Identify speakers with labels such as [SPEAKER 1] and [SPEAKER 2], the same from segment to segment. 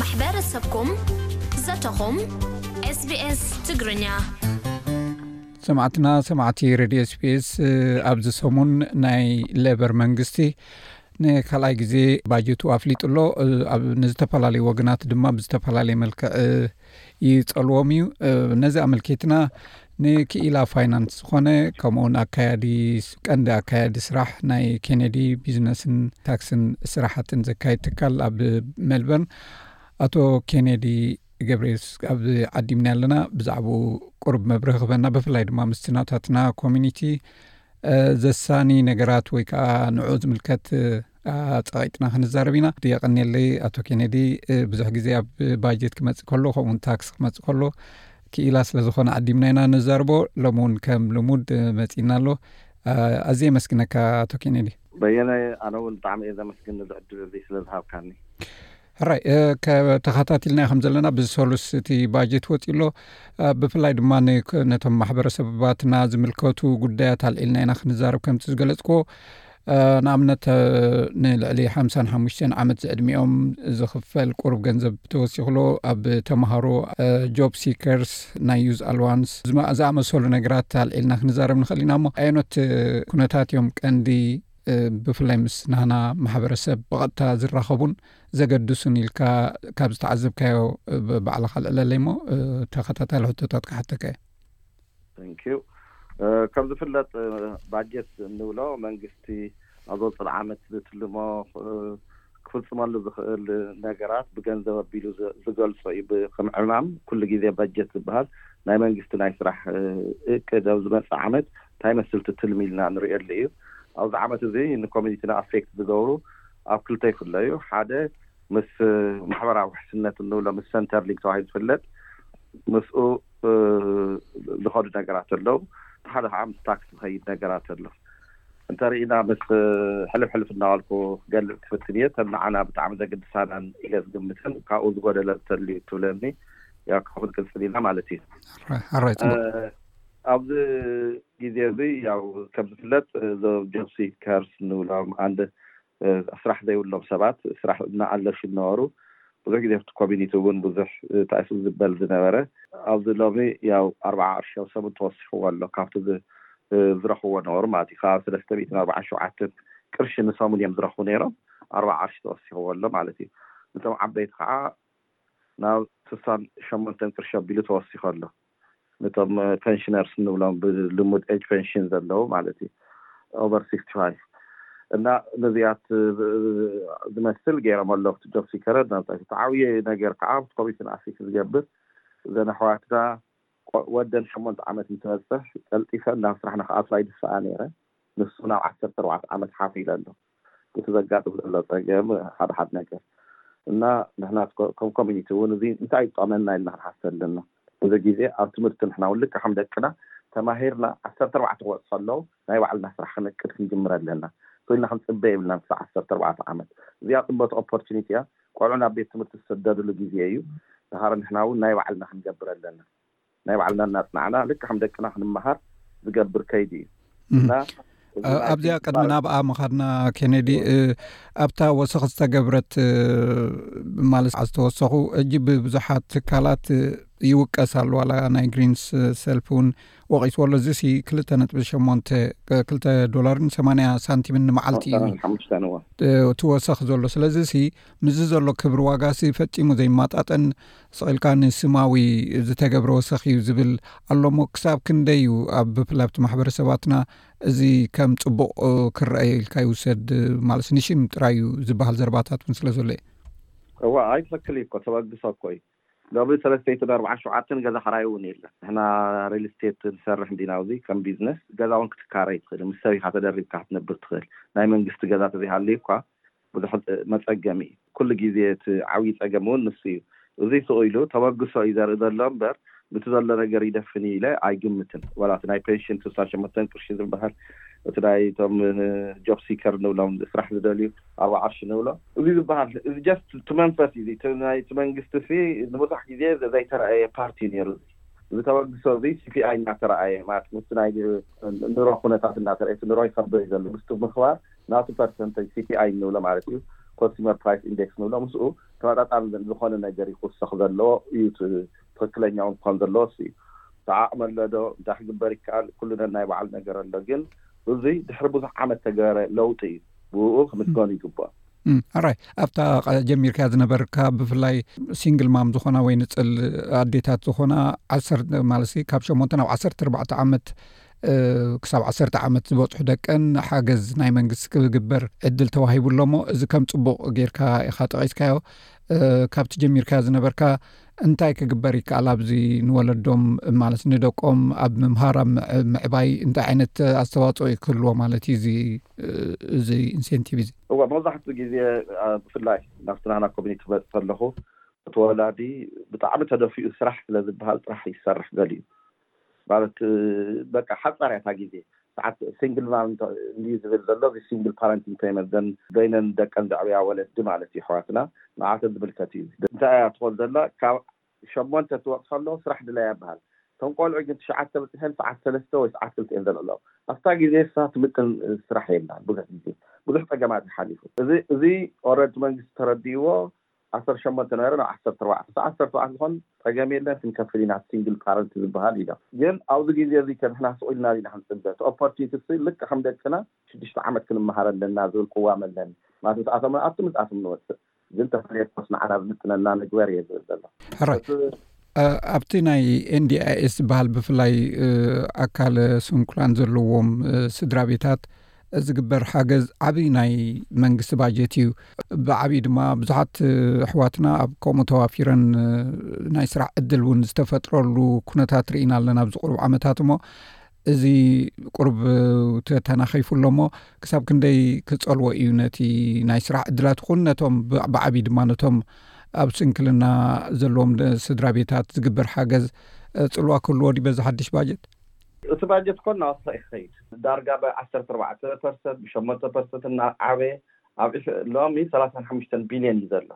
[SPEAKER 1] ማሕበረሰብኩም ዘተኹም SBS ትግርኛ
[SPEAKER 2] ሰማዕትና ሰማዕቲ ረድዮ ስፔስ ኣብዚ ሰሙን ናይ ሌበር መንግስቲ ንካልኣይ ግዜ ባጀቱ ኣፍሊጡ ኣሎ ንዝተፈላለዩ ወገናት ድማ ብዝተፈላለየ መልክዕ ይፀልዎም እዩ ነዚ ኣመልኪትና ንክኢላ ፋይናንስ ዝኾነ ከምኡውን ኣካያዲ ቀንዲ ኣካያዲ ስራሕ ናይ ኬነዲ ቢዝነስን ታክስን ስራሕትን ዘካየድ ትካል ኣብ ሜልበርን ኣቶ ኬነዲ ገብርኤልስ ኣብ ዓዲምና ኣለና ብዛዕባኡ ቅሩብ መብርህ ክበና ብፍላይ ድማ ምስቲ ናታትና ኮሚኒቲ ዘሳኒ ነገራት ወይ ከዓ ንዑ ዝምልከት ኣፀቂጥና ክንዛረብ ኢና የቀኒየለይ ኣቶ ኬነዲ ብዙሕ ግዜ ኣብ ባጀት ክመፅእ ከሎ ከምኡውን ታክስ ክመፅእ ከሎ ክኢላ ስለ ዝኾነ ዓዲምና ኢና ንዛርቦ ሎሚ እውን ከም ልሙድ መፂና ኣሎ ኣዝየ የመስግነካ ኣቶ ኬነዲ
[SPEAKER 3] በየነ ኣነ እውን ብጣዕሚ እየ ዘመስግን እዚ ዕድል እዚ ስለ ዝሃብካኒ
[SPEAKER 2] ሕራይ ተኸታትልና ከም ዘለና ብዝሰሉስ እቲ ባጀት ወፅኡ ኣሎ ብፍላይ ድማ ነቶም ማሕበረሰባትና ዝምልከቱ ጉዳያት ኣልዒልና ኢና ክንዛረብ ከምቲ ዝገለፅክዎ ንኣብነት ንልዕሊ ሓምሳን ሓሙሽተን ዓመት ዝዕድሚኦም ዝኽፈል ቁሩብ ገንዘብ ተወሲኽሎ ኣብ ተምሃሮ ጆብ ሲከርስ ናይ ዩዝ ኣልዋንስ ዝኣመሰሉ ነገራት ኣልዒልና ክንዛረብ ንኽእል ኢና እሞ ኣየኖት ኩነታት እዮም ቀንዲ ብፍላይ ምስ ናህና ማሕበረሰብ ብቐጥታ ዝራኸቡን ዘገድሱን ኢልካ ካብ ዝተዓዘብካዮ ባዕልኻ ልዕለለይ እሞ ተኸታታሊ ሕቶታት ክሓተካ
[SPEAKER 3] እየ ንኪዩ ከም ዝፍለጥ ባጀት እንብሎ መንግስቲ ኣብ ዘውፅል ዓመት ዝትልሞ ክፍጽመሉ ዝኽእል ነገራት ብገንዘብ ኣቢሉ ዝገልጾ እዩ። ብ ከም ዕማም ኩሉ ግዜ በጀት ዝበሃል ናይ መንግስቲ ናይ ስራሕ እቅድ ኣብ ዝመጽእ ዓመት እንታይ ይመስል እቲ ትልሚ ኢልና ንርእየሉ እዩ። ኣብዚ ዓመት እዚ ንኮሚኒቲና ኣፌክት ዝገብሩ ኣብ ክልተ ይፍለዩ። ሓደ ምስ ማሕበራዊ ውሕስነት እንብሎ ምስ ሰንተርሊንክ ተባሂሉ ዝፍለጥ ምስኡ። ዝኸዱ ነገራት ኣለው እቲ ሓደ ከዓ ምስ ታክስ ዝኸይድ ነገራት ኣሎ እንተሪኢና ምስ ሕልፍ ሕልፍ እናበልኩ ክገልፅ ክፍትን እየ እተን ንዓና ብጣዕሚ ዘግድሳናን ኢለ ዝግምተን ካብኡ ዝጎደለ እንተልዩ ትብለኒ ያው ካብኡ ንቅፅል ኢና ማለት እዩ ኣራይ ፅቡቅ ኣብዚ ግዜ እዚ ያው ከም ዝፍለጥ ጆብ ሲከርስ ንብሎም ኣንድ ስራሕ ዘይብሎም ሰባት ስራሕ እናኣለሹ ዝነበሩ ብዙሕ ግዜ ኣብቲ ኮሚኒቲ እውን ብዙሕ ተእሱ ዝበል ዝነበረ ኣብዚ ሎሚ ያው ኣርብዓ ቅርሺ ኣብ ሰሙን ተወሲኽዎ ኣሎ ካብቲ ዝረኽብዎ ነበሩ ማለት እዩ ካብ ሰለስተ ሚእትን ኣርብዓን ሸውዓተን ቅርሺ ንሰሙን እዮም ዝረኽቡ ነይሮም ኣርብዓ ቅርሺ ተወሲኽዎ ኣሎ ማለት እዩ ንቶም ዓበይቲ ከዓ ናብ ስሳን ሸሞንተን ቅርሺ ኣቢሉ ተወሲኹ ኣሎ ነቶም ፐንሽነርስ እንብሎም ብልሙድ ኤጅ ፐንሽን ዘለዉ ማለት እዩ ኦቨር ሲክስቲ ፋይቭ እና ነዚኣት ዝመስል ገይሮም ኣለዉ እቲ ጆብ ሲከረ ናብታ ተዓብየ ነገር ከዓ ኣብቲ ኮሚሽን ኣፊክ ዝገብር እዘን ኣሕዋትና ወደን ሸሞንተ ዓመት ምስ በፅሕ ቀልጢፈን ናብ ስራሕ ንክኣትዋ ይድፍኣ ነይረን ንሱ ናብ ዓሰርተ ኣርባዕተ ዓመት ሓፍ ኢሉ ኣሎ እቲ ዘጋጥም ዘሎ ጸገም ሓደ ሓደ ነገር እና ንሕና ከም ኮሚኒቲ እውን እዚ እንታይ እዩ ዝጠቕመና ኢልና ክንሓስብ ኣለና። እዚ ግዜ ኣብ ትምህርቲ ንሕና እውን ልክዕ ከም ደቅና ተማሂርና ዓሰርተ ኣርባዕተ ክበጽሑ ከለዉ ናይ ባዕልና ስራሕ ክንቅድ ክንጅምር ኣለና። ኮይንና ክንጽበ የብልናን ክሳዕ ዓሰርተ ኣርባዕተ ዓመት። እዚኣ ጽብቕቲ ኦፖርቹኒቲ እያ። ቆልዑ ናብ ቤት ትምህርቲ ዝስደድሉ ግዜ እዩ። ደሓር ንሕና እውን ናይ ባዕልና ክንገብር ኣለና። ናይ ባዕልና እናጽናዕና ልክዕም ደቅና ክንመሃር ዝገብር ከይዲ እዩ እና
[SPEAKER 2] ኣብዚኣ ቅድሚ ናብኣ ምኻድና ኬነዲ ኣብታ ወሰኽ ዝተገብረት ማለት ዝተወሰኹ እጂ ብብዙሓት ትካላት ይውቀስ ኣሉ ዋላ ናይ ግሪንስ ሰልፊ እውን ወቂስዎ ኣሎ እዚ ሲ ክልተ ነጥቢ ሸሞንተ ክልተ ዶላርን ሰማንያ ሳንቲምን ንመዓልቲ እዩ እቲ ወሰኽ ዘሎ ስለዚ ሲ ምስዚ ዘሎ ክብሪ ዋጋ ሲ ፈፂሙ ዘይማጣጠን ስቕ ኢልካ ንስማዊ ዝተገብረ ወሰኽ እዩ ዝብል ኣሎሞ ክሳብ ክንደይ እዩ ኣብ ብፍላብቲ ማሕበረሰባትና እዚ ከም ፅቡቕ ክረኣየ ኢልካ ይውሰድ ማለስ ንሽም ጥራይ እዩ ዝበሃል ዘርባታት ውን ስለ ዘሎየ
[SPEAKER 3] እዋ ኣይ ትክክል እዩኮ ተበግሶ እኮ እዩ ገብሪ ሰለስተ ኢትዶ ኣርብዓን ሸውዓተን ገዛ ኸራዩ እውን የለን ንሕና ሪል ስቴት ንሰርሕ እንዲና ኣብዚ ከም ቢዝነስ ገዛ እውን ክትካረይ ትኽእል ምስ ሰብ ኢኻ ተደሪብካ ክትነብር ትኽእል ናይ መንግስቲ ገዛ ተዘይሃልዩ እኳ ብዙሕ መጸገሚ እዩ። ኩሉ ግዜ እቲ ዓብዪ ጸገም እውን ንሱ እዩ። እዙይ ስቕ ኢሉ ተበግሶ እዩ ዘርኢ ዘሎ እምበር ኑቲ ዘሎ ነገር ይደፍን እዩ ኢለ ኣይግምትን። ዋላ እቲ ናይ ፔንሽን ስሳ ሸሞንተ ቅርሺ ዝበሃል፣ እቲ ናይ እቶም ጆብ ሲከር ንብሎም ስራሕ ዝደልዩ ኣርብዓ ቅርሺ ንብሎ፣ እዙይ ዝበሃል እዚ ጀስት እቲ መንፈስ እዩ እቲ ናይ እቲ መንግስቲ ሲ ንብዙሕ ግዜ ዘይተረኣየ ፓርቲ እዩ ነይሩ እዚ። እዚ ተበግሶ እዚ ሲፒኣይ እናተረኣየ ማለት ምስቲ ናይ ኑሮ ኩነታት እናተረኣየ እቲ ኑሮ ይኸብር እዩ ዘሎ ምስቲ ምኽባር ናቱ ፐርሰንተጅ ሲፒኣይ እንብሎ ማለት እዩ ኮንሱመር ፕራይስ ኢንዴክስ ንብሎ ምስኡ ተመጣጣኒ ዝኾነ ነገር እዩ ክውሰኽ ዘለዎ እዩ እቲ ትኽክለኛ እውን ክኾን ዘለዎ እሱ እዩ ተዓቕሚ ኣሎ ዶ እንታይ ክግበር ይከኣል ኩሉ ነናይ ባዕሉ ነገር ኣሎ ግን እዙይ ድሕሪ ብዙሕ ዓመት ዝተገበረ ለውጢ እዩ ብኡ ክንግሆን ይግብኦ።
[SPEAKER 2] ኣራይ ኣብታ ጀሚርካያ ዝነበርካ ብፍላይ ሲንግል ማም ዝኾና ወይ ንፅል ኣዴታት ዝኾና ዓሰር ማለት ካብ ሸሞንተ ናብ ዓሰርተ ኣርባዕተ ዓመት ክሳብ ዓሰርተ ዓመት ዝበፅሑ ደቀን ሓገዝ ናይ መንግስቲ ክግበር ዕድል ተዋሂቡ ኣሎሞ እዚ ከም ፅቡቅ ጌርካ ኢካ ጠቂስካዮ ካብቲ ጀሚርካዮ ዝነበርካ እንታይ ክግበር ይከኣል ኣብዚ ንወለዶም ማለት ንደቆም ኣብ ምምሃር ኣብ ምዕባይ እንታይ ዓይነት ኣስተዋፅኦ ዩ ክህልዎ ማለት እዩ እዚ ኢንሴንቲቭ እዚ
[SPEAKER 3] እዋ መብዛሕትኡ ግዜ ብፍላይ ናብቲ ናህና ኮሚኒቲ ክመፅእ ከለኹ እቲ ወላዲ ብጣዕሚ ተደፊኡ ስራሕ ስለዝበሃል ጥራሕ ይሰርሕ ገሊኡ ማለት በቃ ሓጻር እያ እታ ግዜ። ሰዓት ሲንግል ማም እንድዩ ዝብል ዘሎ እዚ ሲንግል ፓረንት እንተይመ እዘን በይነን ደቀን ዘዕብያ ወለዲ ማለት እዩ ኣሕዋትና ንዓተን ዝምልከት እዩ። እንታይ እያ ትኾን ዘላ ካብ ሸሞንተ ትወጽ ከሎ ስራሕ ድላያ ይበሃል እቶም ቆልዑ ግን ትሽዓተ በጺሐን ሰዓት ሰለስተ ወይ ሰዓት ክልተ እየን ዘለለዋ ኣብታ ግዜ እሳ ትምጥን ስራሕ የላን ብዙሕ ግዜ ብዙሕ ጸገማት እዩ ሓሊፉ እዚ እዚ ኦረድ መንግስቲ ተረዲእዎ ዓሰርተ ሸሞንተ ናይሮ ናብ ዓሰርተ ኣርባዕተ ክሳዕ ዓሰርተ ኣርባዕተ ዝኮን ጸገም የለን ክንከፍል ኢና ሲንግል ፓረንት ዝብሃል ኢሎም ግን ኣብዚ ግዜ እዚ ከ ንሕና ስቅ ኢልና ዲና ክንጽበ እቲ ኦፖርቲኒቲ ሲ ልክዕ ከም ደቅና ሽዱሽተ ዓመት ክንመሃር ኣለና ዝብል ቅዋም ኣለኒ ማለት ምስኣቶም ንኣቱ ምስኣቶም ንወጽእ ግን ተፈለየ ኮርስ ንዓና ዝምጥነና ንግበር ኢየ ዝብል ዘሎ
[SPEAKER 2] ሕራይ ኣብቲ ናይ NDIS ዝበሃል ብፍላይ ኣካለ ስንኩላን ዘለዎም ስድራቤታት ዝግበር ሓገዝ ዓብዪ ናይ መንግስቲ ባጀት እዩ ብዓብዪ ድማ ብዙሓት ኣሕዋትና ኣብ ከምኡ ተዋፊረን ናይ ስራሕ ዕድል እውን ዝተፈጥረሉ ኩነታት ርኢና ኣለና ኣብዚ ቁሩብ ዓመታት እሞ እዚ ቁሩብ ተተናኺፉ ኣሎሞ ክሳብ ክንደይ ክፀልዎ እዩ ነቲ ናይ ስራሕ ዕድላት ይኹን ነቶም ብዓብዪ ድማ ነቶም ኣብ ስንክልና ዘለዎም ስድራ ቤታት ዝግበር ሓገዝ ፅልዋ ክህልዎ ዲ በዚ ሓድሽ ባጀት
[SPEAKER 3] እቲ ባጀት እኮ እናወሰኸ እዩ ክኸይድ። ዳርጋ ብ ዓሰርተ ኣርባዕተ ፐርሰንት፣ ብ ሸሞንተ ፐርሰንት እናዓበየ ኣብ ዕስራ፣ ሎሚ ሰላሳን ሓሙሽተን ቢልዮን እዩ ዘሎ።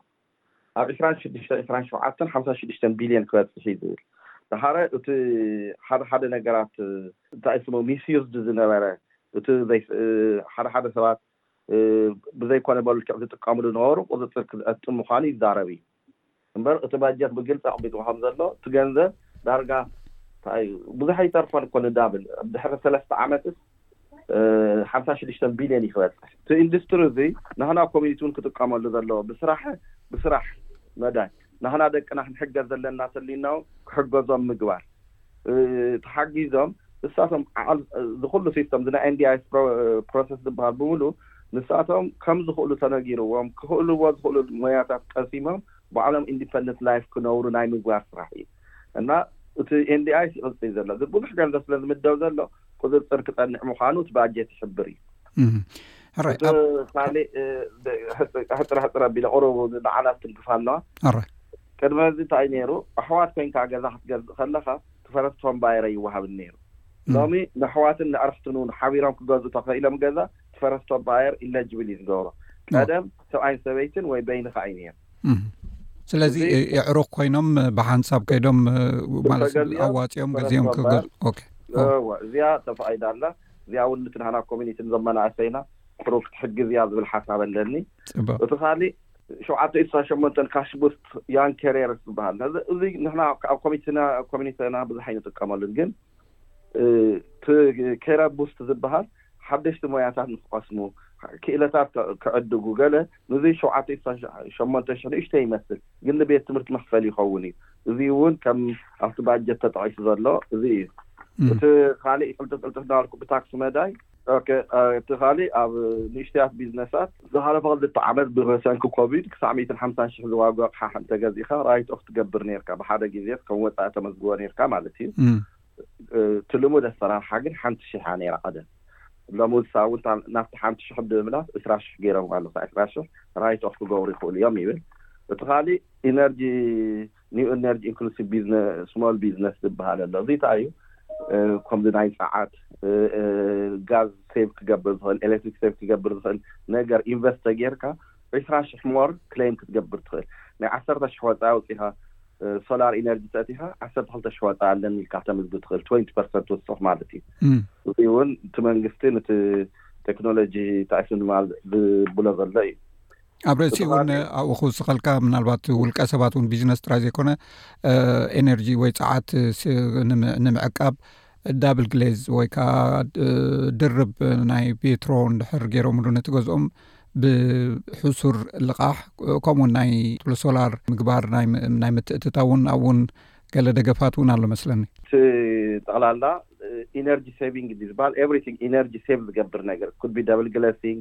[SPEAKER 3] ኣብ ዕስራን ሽዱሽተን፣ ዕስራን ሸውዓተን፣ ሓምሳን ሽዱሽተን ቢልዮን ክበጽሕ እዩ ዝብል። ደሓር እቲ ሓደ ሓደ ነገራት እንታይ እዩ ስሙ ሚስዩዝድ ዝነበረ፣ እቲ ሓደ ሓደ ሰባት ብዘይኮነ መልክዕ ዝጥቀምሉ ዝነበሩ ቁጽጽር ክዘእቲ ምዃኑ ይዛረብ እዩ። እምበር እቲ ባጀት ብግልፂ ኣቅሚጥዎ ከምዘሎ እቲ ገንዘብ ዳርጋ ብዙሕ ኣይተርፎን እኮ ንዳብል ድሕሪ ሰለስተ ዓመትስ ሓምሳ ሽዱሽተ ቢልዮን እዩ ክበፅሕ። እቲ ኢንዱስትሪ እዙይ ናህና ኮሚኒቲ እውን ክጥቀመሉ ዘለዎ ብስራሕ ብስራሕ መዳይ ናህና ደቅና ክንሕገዝ ዘለና ተልዩና እውን ክሕገዞም ምግባር ተሓጊዞም ንሳቶም ዓዓል ዝኹሉ ሲስተም እዚ ናይ NDIS ፕሮሰስ ዝብሃል ብምሉ ንሳቶም ከምዝኽእሉ ተነጊርዎም ክኽእልዎ ዝኽእሉ ሞያታት ቀሲሞም ባዕሎም ኢንዲፐንደንት ላይፍ ክነብሩ ናይ ምግባር ስራሕ እዩ እና እቲ NDIS ይቕጽል እዩ ዘሎ ግን ብዙሕ ገንዘብ ስለ ዝምደብ ዘሎ ቁጽጽር ክጸንዕ ምዃኑ እቲ ባጀት ይሕብር እዩ። ሕራይ እቲ ኣብ ካሊእ ሕጽር ሕጽር ኣቢለ ቁሩብ ንዓና ትድግፋ ኣለዋ። ኣራይ። ቅድሚ እዚ ታይ ነይሩ ኣሕዋት ኮይንካ ገዛ ክትገዝእ ከለካ ክፈረስ ቶም ባይረ ይወሃብን ነይሩ ሎሚ ነሕዋትን ነዕርክትን ውን ሓቢሮም ክገዝኡ ተከኢሎም ገዛ ትፈረስ ቶም ባየር ኢለጅብል እዩ ዝገብሮ ቀደም ሰብኣይን ሰበይትን ወይ በይንካ እዩ ነይሩ
[SPEAKER 2] ስለዚ የዕሩክ ኮይኖም ብሓንሳብ ከይዶም ማለት ኣዋፂኦም ገዚኦም ክገዝ ኦኬ እወ
[SPEAKER 3] እዚኣ ተፋቂዳ ኣላ እዚኣ ውን ንቲ ናህና ኮሚኒቲ ንዞም መናእሰይና ሕሩክ ትሕግዝ እያ ዝብል ሓሳብ ኣለኒ ጽቡቅ እቲ ካሊእ ሸውዓተ ኢስራን ሸሞንተን ካሽቡስት ያን ኬሬርስ ዝበሃል እዚ ንሕና ኣብ ኮሚቴና ኮሚኒተና ብዙሕ ኣይንጥቀመሉን ግን እቲ ኬረር ቡስት ዝበሃል ሓደሽቲ ሞያታት ንክቐስሙ ክእለታት ክዕድጉ ገለ ንዚ ሸውዓተ ኢስራን ሸሞንተን ሽሕ ንእሽተይ ይመስል ግን ንቤት ትምህርቲ መኽፈሊ ይኸውን እዩ እዚ እውን ከም ኣብቲ ባጀት ተጠቒሱ ዘሎ እዚ እዩ እቲ ካልእ ቅልጥፍ ቅልጥፍ እናበልኩ ብታክስ መዳይ ኦኬ እቲ ካሊእ ኣብ ንእሽተያት ቢዝነሳት ዝሓለፈ ክልተ ዓመት ብሰንኪ ኮቪድ ክሳዕ ሚእትን ሓምሳን ሽሕ ዝዋግኡ ኣቕሓ እንተገዚእኻ ራይት ኦፍ ትገብር ኔርካ ብሓደ ግዜ ከም ወጻኢ ተመዝግቦ ኔርካ ማለት እዩ እቲ ልሙድ ኣሰራርሓ ግን ሓንቲ ሽሕ እያ ኔራ ቀደም ሎሚ ንሳ እውን ናብቲ ሓንቲ ሽሕ ብምምላስ ዕስራ ሽሕ ገይሮምዋ ኣሎ ክሳዕ ዕስራ ሽሕ ራይት ኦፍ ክገብሩ ይኽእሉ እዮም ይብል እቲ ካሊእ ኢነርጂ ኒው ኢነርጂ ኢንክሉሲቭ ቢዝነ ስሞል ቢዝነስ ዝብሃል ኣሎ እዚ ታይ እዩ ከምዚ ናይ ጸዓት ጋዝ ሴቭ ክገብር ዝኽእል ኤሌክትሪክ ሴቭ ክገብር ዝኽእል ነገር ኢንቨስት ተጌርካ ዕስራ ሽሕ ሞር ክሌም ክትገብር ትኽእል ናይ ዓሰርተ ሽሕ ወጻኢ ኣውጺኻ ሶላር ኢነርጂ ተእቲኻ ዓሰርተ ክልተ ሽሕ ወጻኢ ኣለኒ ኢልካ ከተምዝግብ ትኽእል ትወንቲ ፐርሰንት ትውስኽ ማለት እዩ እዚ እውን እቲ መንግስቲ ነቲ ቴክኖሎጂ ተዕስምማል ዝብሎ ዘሎ እዩ
[SPEAKER 2] ኣብ ርእሲ እውን ኣብኡ ክውስኸልካ ምናልባት ውልቀ ሰባት እውን ቢዝነስ ጥራይ ዘይኮነ ኤነርጂ ወይ ፀዓት ንምዕቃብ ዳብል ግሌዝ ወይ ከዓ ድርብ ናይ ቤትሮ ንድሕር ገይሮምሉ ነቲ ገዝኦም ብሕሱር ልቓሕ ከምኡውን ናይ ሶላር ምግባር ናይ ምትእትታ እውን ኣብ እውን ገለ ደገፋት እውን ኣሎ መስለኒ
[SPEAKER 3] እቲ ጠቕላላ ኢነርጂ ሴቪንግ ዝበሃል ኤቭሪቲንግ ኢነርጂ ሴቭ ዝገብር ነገር ኩድቢ ዳብል ግሌሲንግ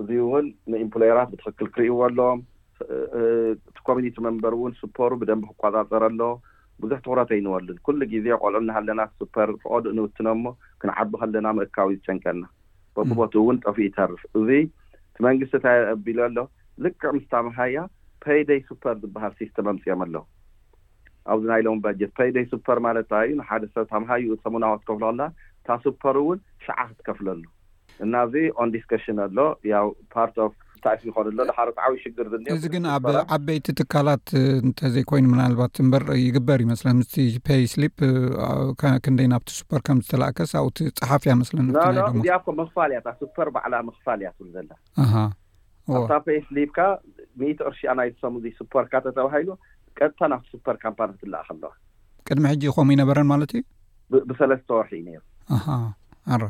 [SPEAKER 3] እዙይ እውን ንኢምፕሎየራት ብትኽክል ክርእይዎ ኣለዎም። እቲ ኮሚኒቲ መምበር እውን ሱፐሩ ብደንቢ ክቆፃፀር ኣለዎ። ብዙሕ ትኹረት ኣይንወልን። ኩሉ ግዜ ቆልዑ እናሃለናስ ሱፐር ፍቐዱ እንውትኖ እሞ ክንዓቢ ከለና ምእካቡ ይጨንቀና። በብቦትኡ እውን ጠፊኡ ይተርፍ። እዙይ እቲ መንግስቲ እንታይ ኣቢሉ ኣሎ? ልክዕ ምስታ መሃያ ፐይደይ ሱፐር ዝበሃል ሲስተም ኣምፂኦም ኣለዉ። ኣብዚ ናይ ሎሚ በጀት ፐይደይ ሱፐር ማለት እንታይ እዩ? ንሓደ ሰብ እታ መሃይኡ ሰሙናዋ ትከፍሎ ከላ እታ ሱፐሩ እውን ሽዓ ክትከፍለሉ። እና እዚ ኦን ዲስከሽን ኣሎ ያው ፓርት ኦፍ ታይፕ ይኮን ኣሎ ድሓር እቲ ዓብይ ሽግር ዝኒኦ
[SPEAKER 2] እዚ ግን ኣብ ብልሽት ዓበይቲ ትካላት እንተዘይኮይኑ ምናልባት እምበር ይግበር ይመስለኒ ምስቲ ፔይ ስሊፕ ክንደይ ናብቲ ሱፐር ከም ዝተላእከስ ኣብኡ ትፀሓፍ እያ መስለኒ ኣብቲ ናይ ኖኖ ደሞዝ
[SPEAKER 3] እዚኣ እኮ ምኽፋል እያ እታ ሱፐር ባዕላ ምኽፋል እያ ትብል ዘላ ኣሃ እዎ ኣብታ ፔይ ስሊፕካ ሚእቲ ቅርሺ ኣናይ ሰሙዚ ሱፐርካ ተተባሂሉ ቀጥታ ናብቲ ሱፐር ካምፓኒ ክትለኣኽ ኣለዋ
[SPEAKER 2] ቅድሚ ሕጂ ከምኡ ኣይነበረን ማለት እዩ
[SPEAKER 3] ብሰለስተ ወርሒ እዩ ነይሩ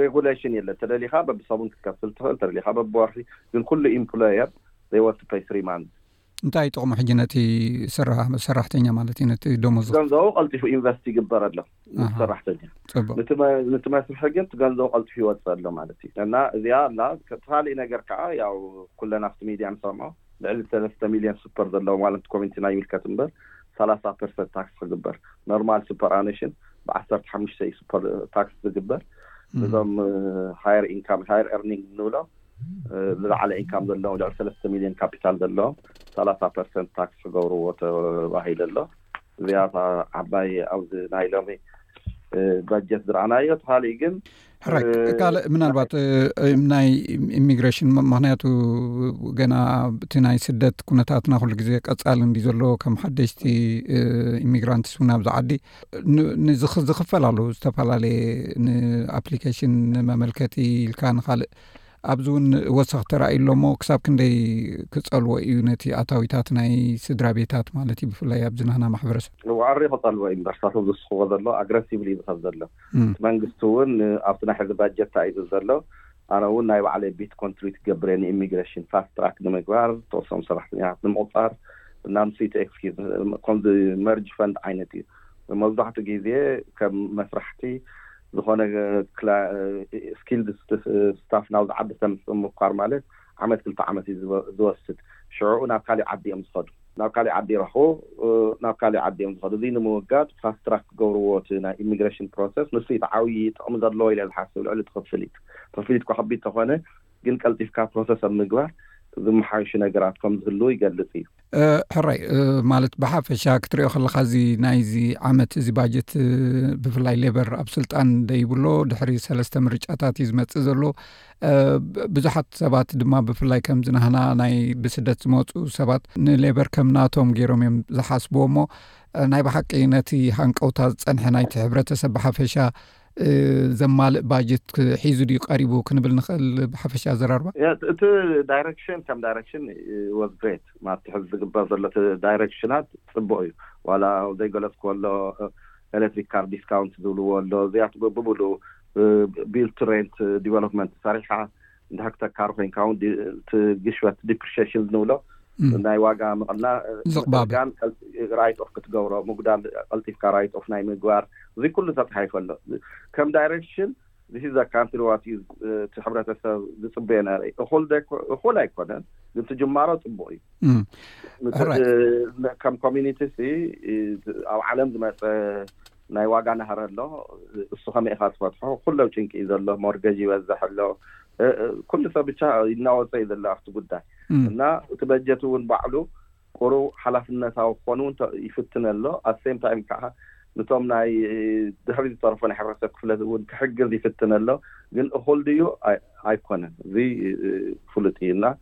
[SPEAKER 3] ሬጉሌሽን የለ ተደሊኻ በብሰሙን ክትከፍል ትኽእል ተደሊኻ በብወርሒ ግን ኩሉ ኢምፕሎየር ዘይወርቱ ፐይ ስሪ ማንት
[SPEAKER 2] እንታይ ጥቕሙ ሕጂ ነቲ ሰራሕተኛ ማለት እዩ ነቲ ደሞዝ
[SPEAKER 3] ገንዘቡ ቀልጢፉ ኢንቨስት ይግበር ኣሎ ሰራሕተኛ ንቲ መስርሒ ግን ገንዘቡ ቀልጢፉ ይወፅእ ኣሎ ማለት እዩ እና እዚኣ ኣላ ተፋሊእ ነገር ከዓ ያው ኩለን ኣብቲ ሚድያ ንሰምዖ ልዕሊ ሰለስተ ሚሊዮን ሱፐር ዘለዎም ዋለንቲ ኮሚኒቲና ይምልከት እምበር ሰላሳ ፐርሰት ታክስ ክግበር ኖርማል ሱፐር ኣነሽን ብዓሰርተ ሓሙሽተ እዩ ሱፐር ታክስ ዝግበር እዞም ሃየር ኢንካም ሃየር ኤርኒንግ ንብሎም ዝለዓለ ኢንካም ዘለዎም ልዕሊ ሰለስተ ሚሊዮን ካፒታል ዘለዎም ሰላሳ ፐርሰንት ታክስ ክገብርዎ ተባሂሉ ኣሎ እዚኣ ዓባይ ኣብዚ ናይ ሎሚ ባጀት ዝረኣናዮ ተካሊእ ግን
[SPEAKER 2] ሕራይ ካልእ ምናልባት ናይ ኢሚግሬሽን ምክንያቱ ገና እቲ ናይ ስደት ኩነታትና ኩሉ ግዜ ቀፃሊ እንዲ ዘሎ ከም ሓደሽቲ ኢሚግራንትስ እውን ኣብዚ ዓዲ ንዝኽፈል ኣሉ ዝተፈላለየ ንኣፕሊኬሽን ንመመልከቲ ኢልካ ንካልእ ኣብዚ እውን ወሰኽ ተራእዩ ኣሎሞ ክሳብ ክንደይ ክፀልዎ እዩ ነቲ ኣታዊታት ናይ ስድራ ቤታት ማለት እዩ ብፍላይ ኣብዝናህና ማሕበረሰብ
[SPEAKER 3] ዋዕሪ ክፀልዎ እዩ በርሳቶ ዝስኽዎ ዘሎ ኣግረሲቭሊ ዝከብ ዘሎ እቲ መንግስቲ እውን ንኣብቲ ናይ ሕዚ ባጀት ተኣይዙ ዘሎ ኣነ እውን ናይ ባዕለይ ቢት ኮንትሪት ክገብር እየ ንኢሚግረሽን ፋስት ትራክ ንምግባር ዝተወሰኑ ሰራሕተኛታት ንምቑፃር እና ንሱ እቲ ኤክስኪዝ ከምዚ መርጅ ፈንድ ዓይነት እዩ መብዛሕቱ ግዜ ከም መስራሕቲ ዝኾነ ስኪልድ ስታፍ ናብ ዝዓዲ ሰልፍ ምኳር ማለት ዓመት ክልተ ዓመት እዩ ዝወስድ ሽዑኡ ናብ ካሊእ ዓዲ እዮም ዝኸዱ። ናብ ካሊእ ዓዲ ይረኽቡ ናብ ካሊእ ዓዲ እዮም ዝኸዱ እዙይ ንምውጋድ ፋስት ትራክ ክገብርዎ እቲ ናይ ኢሚግሬሽን ፕሮሰስ ንሱ እዩ እቲ ዓብዪ ጥቕሚ ዘለዎ ኢለ ዝሓስብ ልዕሊ እቲ ክፍሊት ክፍሊት እኳ ከቢድ ተኾነ ግን ቀልጢፍካ ፕሮሰስ ኣብ ምግባር ዝመሓየሹ ነገራት ከም ዝህልው ይገልፅ እዩ።
[SPEAKER 2] ሕራይ ማለት ብሓፈሻ ክትሪኦ ከለካ እዚ ናይዚ ዓመት እዚ ባጀት ብፍላይ ሌበር ኣብ ስልጣን ደይብሎ ድሕሪ ሰለስተ ምርጫታት እዩ ዝመፅእ ዘሎ ብዙሓት ሰባት ድማ ብፍላይ ከም ዝናህና ናይ ብስደት ዝመፁ ሰባት ንሌበር ከም ናቶም ገይሮም እዮም ዝሓስብዎ እሞ ናይ ብሓቂ ነቲ ሃንቀውታ ዝፀንሐ ናይቲ ሕብረተሰብ ብሓፈሻ ዘማልእ ባጀት ሒዙ ድዩ ቀሪቡ ክንብል ንኽእል ብሓፈሻ ኣዘራርባ?
[SPEAKER 3] እቲ ዳይረክሽን ከም ዳይረክሽን ወዝ ግሬት ኣብቲ ሕዚ ዝግበር ዘሎ እቲ ዳይረክሽናት ፅቡቕ እዩ ዋላ ዘይገለፅክዎ ኣሎ ኤሌክትሪክ ካር ዲስካውንት ዝብልዎ ኣሎ እዚኣት ብሙሉ ቢልድ ቱ ሬንት ዲቨሎፕመንት ሰሪሕኻ ድሕር ክተካር ኮይንካ ውን ግሽበት ዲፕሪሽሽን ንብሎ ናይ ዋጋ ምቕና
[SPEAKER 2] ዝቕባብጋን
[SPEAKER 3] ራይት ኦፍ ክትገብሮ ምጉዳል ቀልጢፍካ ራይት ኦፍ ናይ ምግባር እዚ ኩሉ ተፃሒፈ ኣሎ ከም ዳይሬክሽን ዚስ ዘ ካንትሪ ዋት ዩ እቲ ሕብረተሰብ ዝፅበዮ ነረ እኹል እኹል ኣይኮነን ግን ትጅማሮ ፅቡቅ እዩ ከም ኮሚኒቲ ሲ ኣብ ዓለም ዝመፀ ናይ ዋጋ ናህሪ ኣሎ እሱ ከመይ ኢካ ትፈትሖ ኩሉ ኣብ ጭንቂ እዩ ዘሎ ሞርገጅ ይበዝሕ ኣሎ ኩሉ ሰብ ብቻ ይናወፀ እዩ ዘሎ ኣብቲ ጉዳይ እና እቲ በጀት እውን ባዕሉ ቁሩብ ሓላፍነታዊ ክኮን እውን ይፍትን ኣሎ ኣት ሴም ታይም ከዓ ንቶም ናይ ድሕሪ ዝተረፉ ናይ ሕብረተሰብ ክፍለት እውን ክሕግዝ ይፍትን ኣሎ ግን እኩል ድዩ ኣይኮነን እዚ ፍሉጥ እዩ
[SPEAKER 2] እና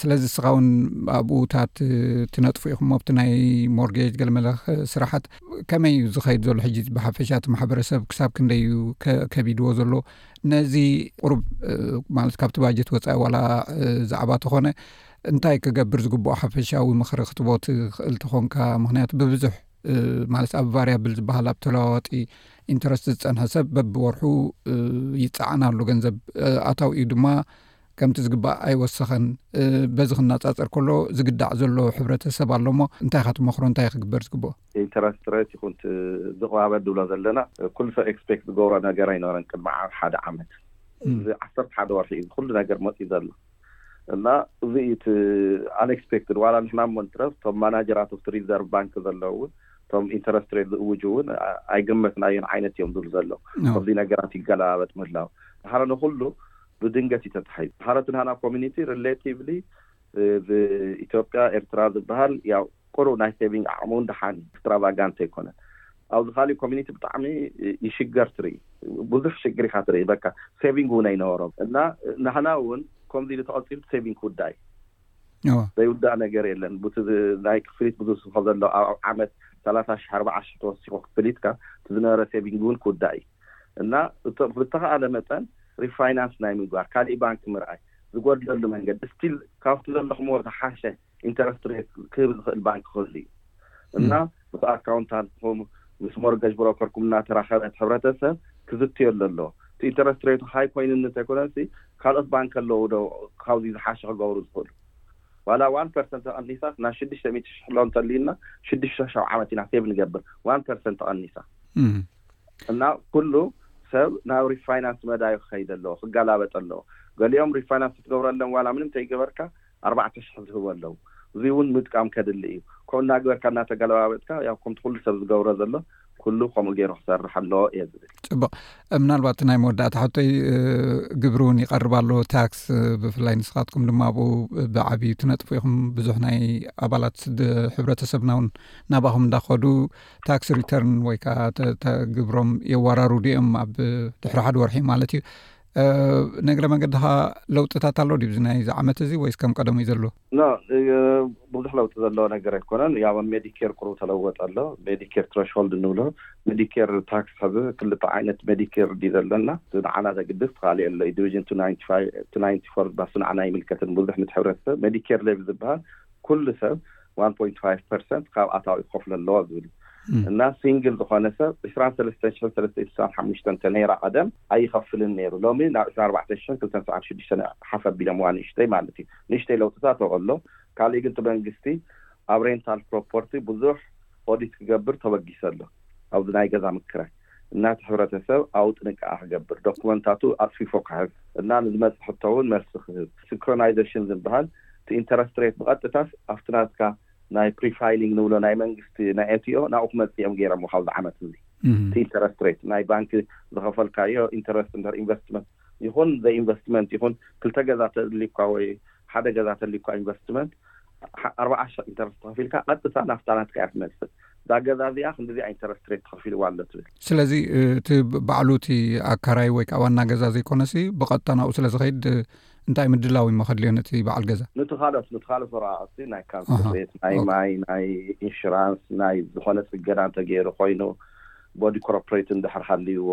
[SPEAKER 2] ስለዚ እስኻ ውን ኣብኡታት ትነጥፉ ኢኹም ኣብቲ ናይ ሞርጌጅ ገለመለኽ ስራሓት ከመይ እዩ ዝኸይድ ዘሎ ሕጂ ብሓፈሻ እቲ ማሕበረሰብ ክሳብ ክንደይ እዩ ከቢድዎ ዘሎ ነዚ ቁሩብ ማለት ካብቲ ባጀት ወፃኢ ዋላ ዛዕባ ተኾነ እንታይ ክገብር ዝግብኦ ሓፈሻዊ ምክሪ ክትቦ ትኽእል ተኾንካ ምክንያቱ ብብዙሕ ማለት ኣብ ቫርያብል ዝበሃል ኣብ ተለዋዋጢ ኢንተረስት ዝፀንሐ ሰብ በብወርሑ ይፀዓና ኣሉ ገንዘብ ኣታው እዩ ድማ ከምቲ ዝግባእ ኣይወሰኸን። በዚ ክናጻጸር ከሎ ዝግዳዕ ዘሎ ሕብረተ ሰብ ኣሎ እሞ እንታይ ኢኻ ትመኽሮ እንታይ እዩ ክግበር ዝግብኦ?
[SPEAKER 3] ኢንተረስት ሬት ይኹን እቲ ዝቕባበ ንብሎ ዘለና ኩሉ ሰብ ኤክስፔክት ዝገብሮ ነገር ኣይነበረን ቅድሚ ሓደ ዓመት። እዚ ዓሰርተ ሓደ ወርሒ እዩ እዚ ኩሉ ነገር መጺኡ ዘሎ እና እዚ እዩ እቲ ኣንኤክስፔክትድ ዋላ ንሕና እሞ ንትረፍ እቶም ማናጀራት ኦፍቲ ሪዘርቭ ባንክ ዘለዉ እውን እቶም ኢንተረስት ሬት ዝእውጁ እውን ኣይገመትናዮን ዓይነት እዮም ዝብሉ ዘለዉ ከምዚ ነገራት ይገለባበጥ ምህላው ንሓረ ንኩሉ ብድንገት እዩ ተታሒዙ። ሓረትን ሃና ኮሚኒቲ ሪሌቲቭሊ ብ ኢትዮጵያ ኤርትራ ዝባሃል ያው ቁሩብ ናይ ሴቪንግ ዓቅሙ ውን ደሓን እዩ ኤክስትራቫጋንት ኣይኮነን። ኣብዚ ካሊእ ኮሚኒቲ ብጣዕሚ ይሽገር ትርኢ ብዙሕ ሽግር ኢካ ትርኢ በቃ ሴቪንግ ውን ኣይነበሮም እና ናህና ውን ኮምዚ ኢሉ ተቀጺሉ ሴቪንግ ክውዳእዩ። እወ። ዘይውዳእ ነገር የለን ቡቲ ናይ ክፍሊት ብዝውስኮ ዘሎ ኣብ ዓመት ሰላሳ ሽሕ ኣርባዓ ሽሕ ተወሲኮ ክፍሊትካ እቲ ዝነበረ ሴቪንግ ውን ክውዳእ እዩ። እና እቶም ብተኻእለ መጠን ሪፋይናንስ ናይ ምግባር ካሊእ ባንኪ ምርኣይ ዝጎድለሉ መንገዲ ስቲል ካብቲ ዘለኽምዎ ዝሓሸ ኢንተረስት ሬት ክህብ ዝኽእል ባንኪ ክህሉ እዩ እና ምስ ኣካውንታንትኹም ምስ ሞርገጅ ብሮከርኩም እናተራኸበ እቲ ሕብረተሰብ ክዝትየሉ ኣለዎ እቲ ኢንተረስት ሬቱ ሃይ ኮይኑ እንተይኮነሲ ካልኦት ባንኪ ኣለዉ ዶ ካብዚ ዝሓሸ ክገብሩ ዝኽእሉ ዋላ ዋን ፐርሰንት ተቐኒሳስ ናብ ሽዱሽተ ሚእቲ ሽሕ ሎን ተልዩና ሽዱሽተ ሻብ ዓመት ኢና ሴቭ ንገብር ዋን ፐርሰንት ተቐኒሳ እና ኩሉ ሰብ ናብ ሪፋይናንስ መዳዩ ክኸይድ ኣለዎ ክጋላበጥ ኣለዎ ገሊኦም ሪፋይናንስ ክትገብረሎም ዋላ ምንም ተይገበርካ ኣርባዕተ ሽሕ ዝህቡ ኣለው እዙይ እውን ምጥቃም ከድሊ እዩ ከምኡ እናግበርካ እናተገለባበጥካ ያው ከምቲ ኩሉ ሰብ ዝገብሮ ዘሎ ኩሉ ከምኡ ገይሩ ክሰርሕ ኣለዎ እየ ዝብል
[SPEAKER 2] ፅቡቅ ምናልባት ናይ መወዳእታ ሕቶይ ግብሪ እውን ይቀርብ ኣሎ ታክስ ብፍላይ ንስኻትኩም ድማ ኣብኡ ብዓብዩ ትነጥፉ ኢኹም ብዙሕ ናይ ኣባላት ሕብረተሰብና እውን ናባኹም እንዳኸዱ ታክስ ሪተርን ወይ ከዓ ተግብሮም የዋራሩ ድኦም ኣብ ድሕሪ ሓደ ወርሒ ማለት እዩ ነግረ መገድኻ ለውጥታት ኣሎ ዲብዚ ናይ እዚ ዓመት እዚ ወይስ ከም ቀደሙ እዩ ዘሎ
[SPEAKER 3] ብዙሕ ለውጢ ዘለዎ ነገር ኣይኮነን ያብ ሜዲኬር ቁሩብ ተለወጠ ኣሎ ሜዲኬር ትረሽሆልድ ንብሎ ሜዲኬር ታክስ ሕዚ ክልተ ዓይነት ሜዲኬር ዲ ዘለና ንዓና ዘግድስ ተካሊእ ኣሎ ዲቪዥን ቱ ናይንቲ ፎር ባሱ ንዓና ይምልከትን ብዙሕ ምስ ሕብረተሰብ ሜዲኬር ሌቭ ዝበሃል ኩሉ ሰብ ዋን ፖይንት ፋይቭ ፐርሰንት ካብ ኣታዊ ክኸፍሎ ኣለዎ ዝብል እዩ እና ሲንግል ዝኾነ ሰብ ዕስራን ሰለስተን ሽሕን ሰለስተ ስሳን ሓሙሽተን እንተነይራ ቀደም ኣይኸፍልን ነይሩ ሎሚ ናብ ዕስራን ኣርባዕተን ሽሕን ክልተን ሰዓን ሽዱሽተን ሓፍ ኣቢሎምዋ ንእሽተይ ማለት እዩ ንእሽተይ ለውጥታት ኣብኡ ኣሎ ካልእ ግን እቲ መንግስቲ ኣብ ሬንታል ፕሮፖርቲ ብዙሕ ኦዲት ክገብር ተበጊሰ ኣሎ ኣብዚ ናይ ገዛ ምክራይ እና እቲ ሕብረተሰብ ኣብኡ ጥንቃቐ ክገብር፣ ዶኩመንታቱ ኣጽፊፎ ክሕዝ እና ንዝመጽእ ሕቶ'ውን መልሲ ክህብ። ሲንክሮናይዘሽን ዝብሃል እቲ ኢንተረስት ሬት ብቐጥታስ ኣብቲ ናትካ ናይ ፕሪፋይሊንግ ንብሎ ናይ መንግስቲ ናይ ኤትዮ ናብኡ ክመጽእ እዮም ገይረሞ ካብዚ ዓመት እዚ እቲ ኢንተረስት ሬት ናይ ባንኪ ዝኸፈልካዮ ኢንተረስት እንድሕር ኢንቨስትመንት ይኹን ዘይኢንቨስትመንት ይኹን ክልተ ገዛ ተድልዩኳ ወይ ሓደ ገዛ ተልዩካ ኢንቨስትመንት ኣርባዓ ሽሕ ኢንተረስት ከፊልካ ቀጥታ ናፍታ ናትካ እያ ትመጽእ እዛ ገዛ እዚኣ ክንድዚኣ ኢንተረስት ሬት ተኸፊልዋ ኣሎ ትብል።
[SPEAKER 2] ስለዚ እቲ ባዕሉ እቲ ኣካራይ ወይ ከኣ ዋና ገዛ ዘይኮነሲ ብቐጥታ ናብኡ ስለ ዝኸይድ እንታይ ምድላው እዩሞ ከድልዮ ነቲ በዓል ገዛ?
[SPEAKER 3] ኑቲ ካልኦት ኑቲ ካልኦት ወረቓቕቲ ናይ ካንሰል ሬት ናይ ማይ ናይ ኢንሹራንስ ናይ ዝኾነ ጽገና እንተገይሩ ኮይኑ ቦዲ ኮሮፕሬት እንድሕር ሃልይዎ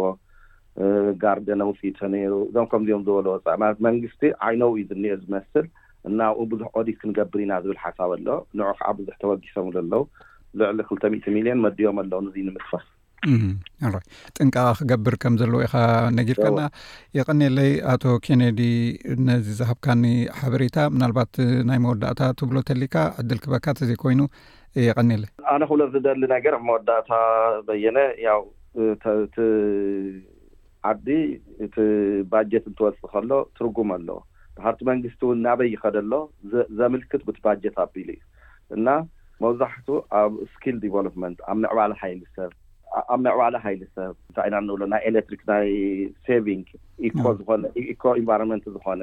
[SPEAKER 3] ጋርደ ነውጺ ተነይሩ እዞም ከምዚኦም ዝበሉ ወጻኢ ማለት መንግስቲ ዓይነው እዩ ዝኒኤ ዝመስል እና ኣብኡ ብዙሕ ኦዲት ክንገብር ኢና ዝብል ሓሳብ ኣሎ ንዑ ከዓ ብዙሕ ተበጊሶምሉ ኣለው ልዕሊ ክልተ ሚእቲ ሚልዮን መዲቦም ኣለው ንዙይ ንምትፋስ
[SPEAKER 2] ጥንቃቐ ክገብር ከም ዘለዎ ኢኻ ነጊርካና የቐኔለይ ኣቶ ኬነዲ ነዚ ዝሃብካኒ ሓበሬታ ምናልባት ናይ መወዳእታ ትብሎ ተሊካ ዕድል ክበካ ተዘይኮይኑ የቐኔለ
[SPEAKER 3] ኣነ ክብሎ ዝደሊ ነገር መወዳእታ በየነ ያው እቲ ዓዲ እቲ ባጀት እንትወጽእ ከሎ ትርጉም ኣለዎ። ሃብቲ መንግስቲ ውን ናበይ ይኸድ ኣሎ ዘምልክት ብቲ ባጀት ኣቢሉ እዩ። እና መብዛሕቱ ኣብ ስኪል ዲቨሎፕመንት፣ ኣብ ምዕባለ ሓይሊ ሰብ፣ ኣብ ምዕባለ ሓይሊ ሰብ እንታይ ኢና እንብሎ ናይ ኤሌክትሪክ ናይ ሴቪንግ ኢኮ ዝኾነ ኢኮ ኢንቫይሮመንት ዝኾነ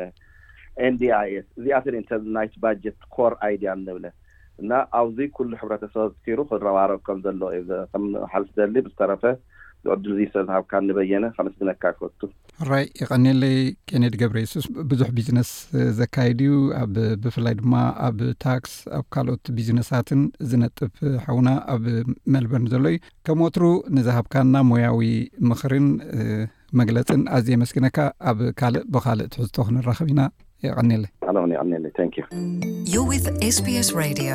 [SPEAKER 3] NDIS እዚኣተን እየን እተን ናይቲ ባጀት ኮር ኣይድያ እንብለን። እና ኣብዙይ ኩሉ ሕብረተሰብ ኣብፂሩ ክረባረብ ከም ዘለዎ እየ ከምሓልፍ ዝደሊ ብዝተረፈ ዝዕድል እዙይ ስለ ዝሃብካኒ በየነ ከምስግነካ
[SPEAKER 2] ይፈቱ። ሕራይ የቀኔለይ ኬኔዲ ገብረየሱስ ብዙሕ ቢዝነስ ዘካይድ እዩ ኣብ ብፍላይ ድማ ኣብ ታክስ ኣብ ካልኦት ቢዝነሳትን ዝነጥፍ ሓውና ኣብ መልበርን ዘሎ እዩ ከም ወትሩ ንዝሃብካና ሞያዊ ምኽርን መግለጽን ኣዝ የመስግነካ ኣብ ካልእ ብካልእ ትሕዝቶ ክንራኸብ ኢና የቀኒየለይ
[SPEAKER 3] ኣነውን የቀኒየለይ ታንኪዩ
[SPEAKER 4] You're with SBS Radio.